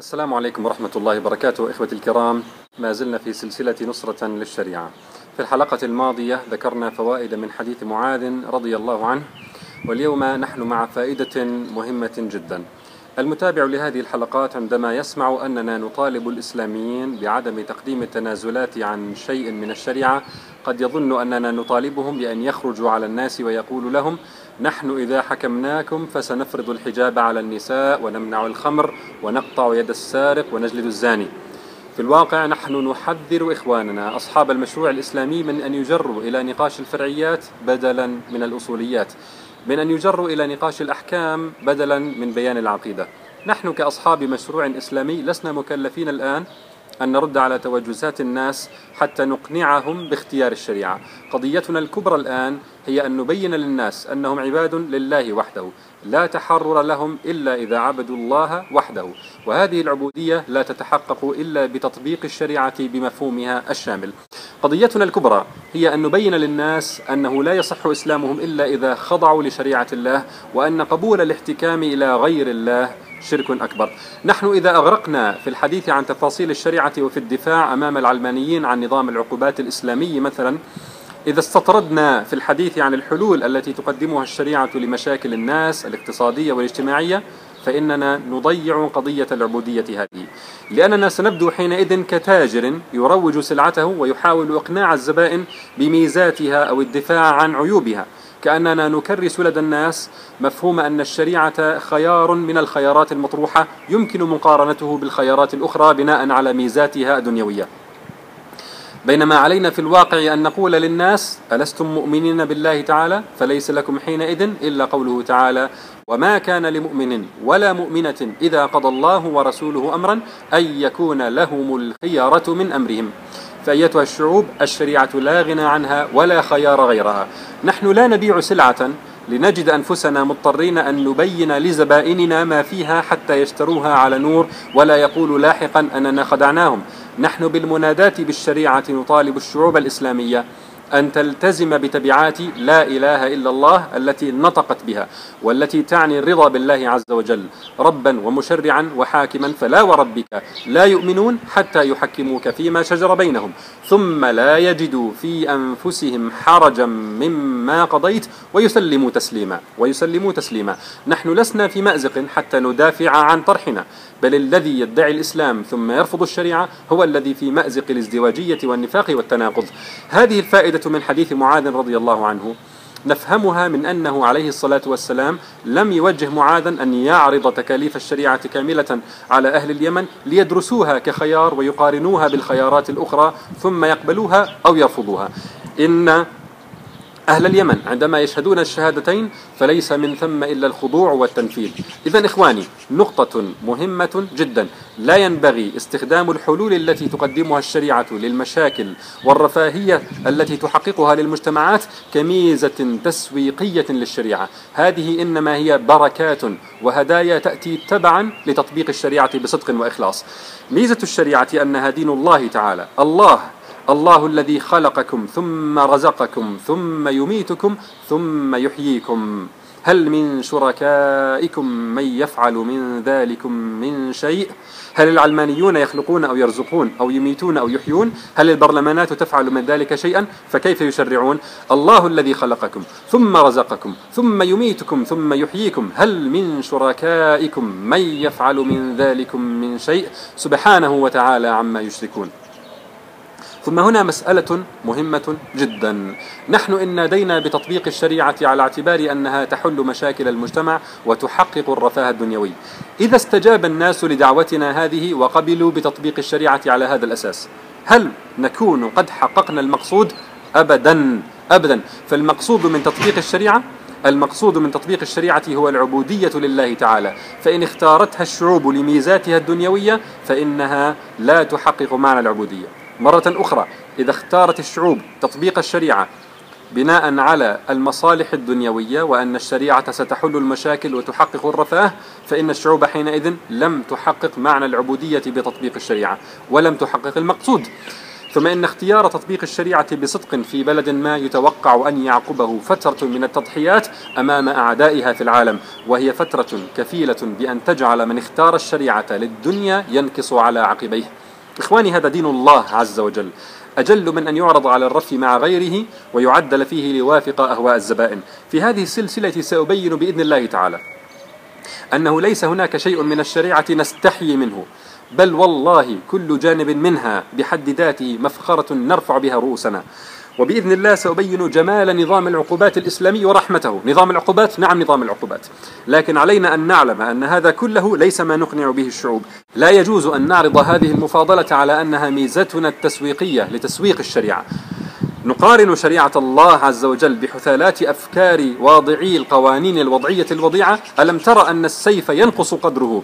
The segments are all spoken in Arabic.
السلام عليكم ورحمة الله وبركاته إخوتي الكرام. ما زلنا في سلسلة نصرة للشريعة. في الحلقة الماضية ذكرنا فوائد من حديث معاذ رضي الله عنه واليوم نحن مع فائدة مهمة جدا. المتابع لهذه الحلقات عندما يسمع أننا نطالب الإسلاميين بعدم تقديم التنازلات عن شيء من الشريعة قد يظن أننا نطالبهم بأن يخرجوا على الناس ويقول لهم نحن إذا حكمناكم فسنفرض الحجاب على النساء ونمنع الخمر ونقطع يد السارق ونجلد الزاني. في الواقع نحن نحذر إخواننا أصحاب المشروع الإسلامي من أن يجروا إلى نقاش الفرعيات بدلا من الأصوليات من أن يجروا إلى نقاش الأحكام بدلا من بيان العقيدة. نحن كأصحاب مشروع إسلامي لسنا مكلفين الآن أن نرد على توجسات الناس حتى نقنعهم باختيار الشريعة. قضيتنا الكبرى الآن هي أن نبين للناس أنهم عباد لله وحده لا تحرر لهم إلا إذا عبدوا الله وحده. وهذه العبودية لا تتحقق إلا بتطبيق الشريعة بمفهومها الشامل. قضيتنا الكبرى هي أن نبين للناس أنه لا يصح إسلامهم إلا إذا خضعوا لشريعة الله وأن قبول الاحتكام إلى غير الله شرك أكبر. نحن إذا أغرقنا في الحديث عن تفاصيل الشريعة وفي الدفاع أمام العلمانيين عن نظام العقوبات الإسلامي مثلا إذا استطردنا في الحديث عن الحلول التي تقدمها الشريعة لمشاكل الناس الاقتصادية والاجتماعية فإننا نضيع قضية العبودية هذه. لأننا سنبدو حينئذ كتاجر يروج سلعته ويحاول إقناع الزبائن بميزاتها أو الدفاع عن عيوبها. كأننا نكرس لدى الناس مفهوم أن الشريعة خيار من الخيارات المطروحة يمكن مقارنته بالخيارات الأخرى بناء على ميزاتها الدنيوية. بينما علينا في الواقع أن نقول للناس ألستم مؤمنين بالله تعالى؟ فليس لكم حينئذ إلا قوله تعالى وما كان لمؤمن ولا مؤمنة إذا قضى الله ورسوله أمرا أن يكون لهم الخيارة من أمرهم. فأيتها الشعوب الشريعة لا غنى عنها ولا خيار غيرها. نحن لا نبيع سلعة لنجد أنفسنا مضطرين أن نبين لزبائننا ما فيها حتى يشتروها على نور ولا يقولوا لاحقا أننا خدعناهم. نحن بالمناداة بالشريعة نطالب الشعوب الإسلامية أن تلتزم بتبعات لا إله إلا الله التي نطقت بها والتي تعني الرضا بالله عز وجل ربا ومشرعا وحاكما فلا وربك لا يؤمنون حتى يحكموك فيما شجر بينهم. ثم لا يجدوا في أنفسهم حرجا مما قضيت ويسلموا تسليما ويسلموا تسليما. نحن لسنا في مأزق حتى ندافع عن طرحنا. بل الذي يدعي الإسلام ثم يرفض الشريعة هو الذي في مأزق الازدواجية والنفاق والتناقض. هذه الفائدة من حديث معاذ رضي الله عنه نفهمها من أنه عليه الصلاة والسلام لم يوجه معاذا أن يعرض تكاليف الشريعة كاملة على أهل اليمن ليدرسوها كخيار ويقارنوها بالخيارات الأخرى ثم يقبلوها أو يرفضوها. إن أهل اليمن عندما يشهدون الشهادتين فليس من ثم إلا الخضوع والتنفيذ. إذا إخواني نقطة مهمة جدا. لا ينبغي استخدام الحلول التي تقدمها الشريعة للمشاكل والرفاهية التي تحققها للمجتمعات كميزة تسويقية للشريعة. هذه إنما هي بركات وهدايا تأتي تبعا لتطبيق الشريعة بصدق وإخلاص. ميزة الشريعة أنها دين الله تعالى. الله الله الذي خلقكم ثم رزقكم ثم يميتكم ثم يحييكم. هل من شركائكم من يفعل من ذلكم من شيء؟ هل العلمانيون يخلقون أو يرزقون أو يميتون أو يحيون؟ هل البرلمانات تفعل من ذلك شيئا؟ فكيف يشرعون؟ الله الذي خلقكم ثم رزقكم ثم يميتكم ثم يحييكم. هل من شركائكم من يفعل من ذلكم من شيء؟ سبحانه وتعالى عما يشركون. ثم هنا مسألة مهمة جدا. نحن إن نادينا بتطبيق الشريعة على اعتبار أنها تحل مشاكل المجتمع وتحقق الرفاه الدنيوي. إذا استجاب الناس لدعوتنا هذه وقبلوا بتطبيق الشريعة على هذا الأساس هل نكون قد حققنا المقصود؟ أبدا أبدا. فالمقصود من تطبيق الشريعة المقصود من تطبيق الشريعة هو العبودية لله تعالى. فإن اختارتها الشعوب لميزاتها الدنيوية فإنها لا تحقق معنى العبودية. مرة أخرى إذا اختارت الشعوب تطبيق الشريعة بناء على المصالح الدنيوية وأن الشريعة ستحل المشاكل وتحقق الرفاه فإن الشعوب حينئذ لم تحقق معنى العبودية بتطبيق الشريعة ولم تحقق المقصود. ثم إن اختيار تطبيق الشريعة بصدق في بلد ما يتوقع أن يعقبه فترة من التضحيات أمام أعدائها في العالم وهي فترة كفيلة بأن تجعل من اختار الشريعة للدنيا ينكص على عقبيه. إخواني هذا دين الله عز وجل. أجل من أن يعرض على الرف مع غيره ويعدل فيه ليوافق أهواء الزبائن. في هذه السلسلة سأبين بإذن الله تعالى أنه ليس هناك شيء من الشريعة نستحي منه بل والله كل جانب منها بحد ذاته مفخرة نرفع بها رؤوسنا. وبإذن الله سأبين جمال نظام العقوبات الإسلامي ورحمته. نظام العقوبات؟ نعم نظام العقوبات. لكن علينا أن نعلم أن هذا كله ليس ما نقنع به الشعوب. لا يجوز أن نعرض هذه المفاضلة على أنها ميزتنا التسويقية لتسويق الشريعة. نقارن شريعة الله عز وجل بحثالات أفكار واضعي القوانين الوضعية الوضيعة. ألم تر أن السيف ينقص قدره؟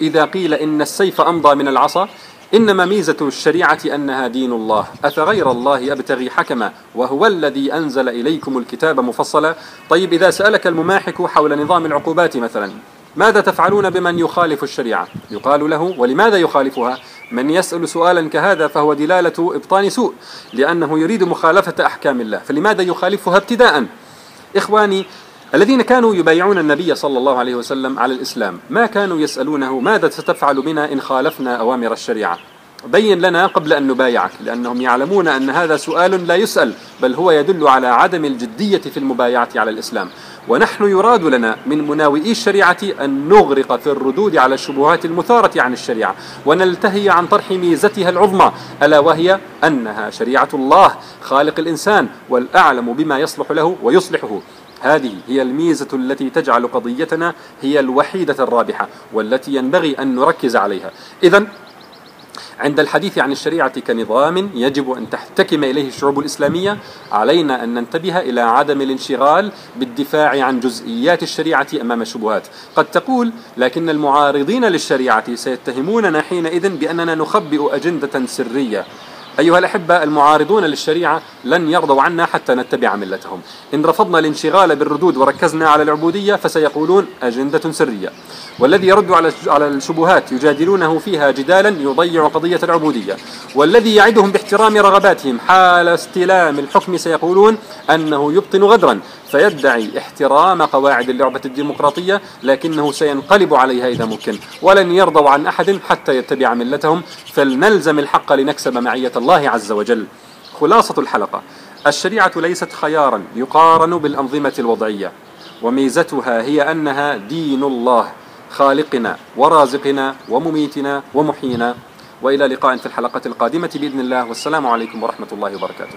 إذا قيل إن السيف أمضى من العصا إنما ميزة الشريعة أنها دين الله. أفغير الله أبتغي حكما؟ وهو الذي أنزل إليكم الكتاب مفصلا؟ طيب إذا سألك المماحك حول نظام العقوبات مثلا ماذا تفعلون بمن يخالف الشريعة؟ يقال له ولماذا يخالفها؟ من يسأل سؤالا كهذا فهو دلالة إبطان سوء لأنه يريد مخالفة أحكام الله. فلماذا يخالفها ابتداء؟ إخواني الذين كانوا يبايعون النبي صلى الله عليه وسلم على الإسلام ما كانوا يسألونه ماذا ستفعل بنا إن خالفنا أوامر الشريعة؟ بين لنا قبل أن نبايعك لأنهم يعلمون أن هذا سؤال لا يسأل بل هو يدل على عدم الجدية في المبايعة على الإسلام. ونحن يراد لنا من مناوئي الشريعة أن نغرق في الردود على الشبهات المثارة عن الشريعة ونلتهي عن طرح ميزتها العظمى ألا وهي أنها شريعة الله خالق الإنسان والأعلم بما يصلح له ويصلحه. هذه هي الميزة التي تجعل قضيتنا هي الوحيدة الرابحة والتي ينبغي أن نركز عليها. إذا عند الحديث عن الشريعة كنظام يجب أن تحتكم إليه الشعوب الإسلامية. علينا أن ننتبه إلى عدم الانشغال بالدفاع عن جزئيات الشريعة أمام الشبهات. قد تقول لكن المعارضين للشريعة سيتهموننا حينئذ بأننا نخبئ أجندة سرية. أيها الأحبة المعارضون للشريعة لن يرضوا عنا حتى نتبع ملتهم. إن رفضنا الانشغال بالردود وركزنا على العبودية فسيقولون أجندة سرية. والذي يرد على الشبهات يجادلونه فيها جدالا يضيع قضية العبودية. والذي يعدهم باحترام رغباتهم حال استلام الحكم سيقولون أنه يبطن غدرا. فيدعي احترام قواعد اللعبة الديمقراطية لكنه سينقلب عليها إذا ممكن ولن يرضوا عن أحد حتى يتبع ملتهم. فلنلزم الحق لنكسب معية الله عز وجل. خلاصة الحلقة. الشريعة ليست خيارا يقارن بالأنظمة الوضعية. وميزتها هي أنها دين الله خالقنا ورازقنا ومميتنا ومحيينا. وإلى لقاء في الحلقة القادمة بإذن الله. والسلام عليكم ورحمة الله وبركاته.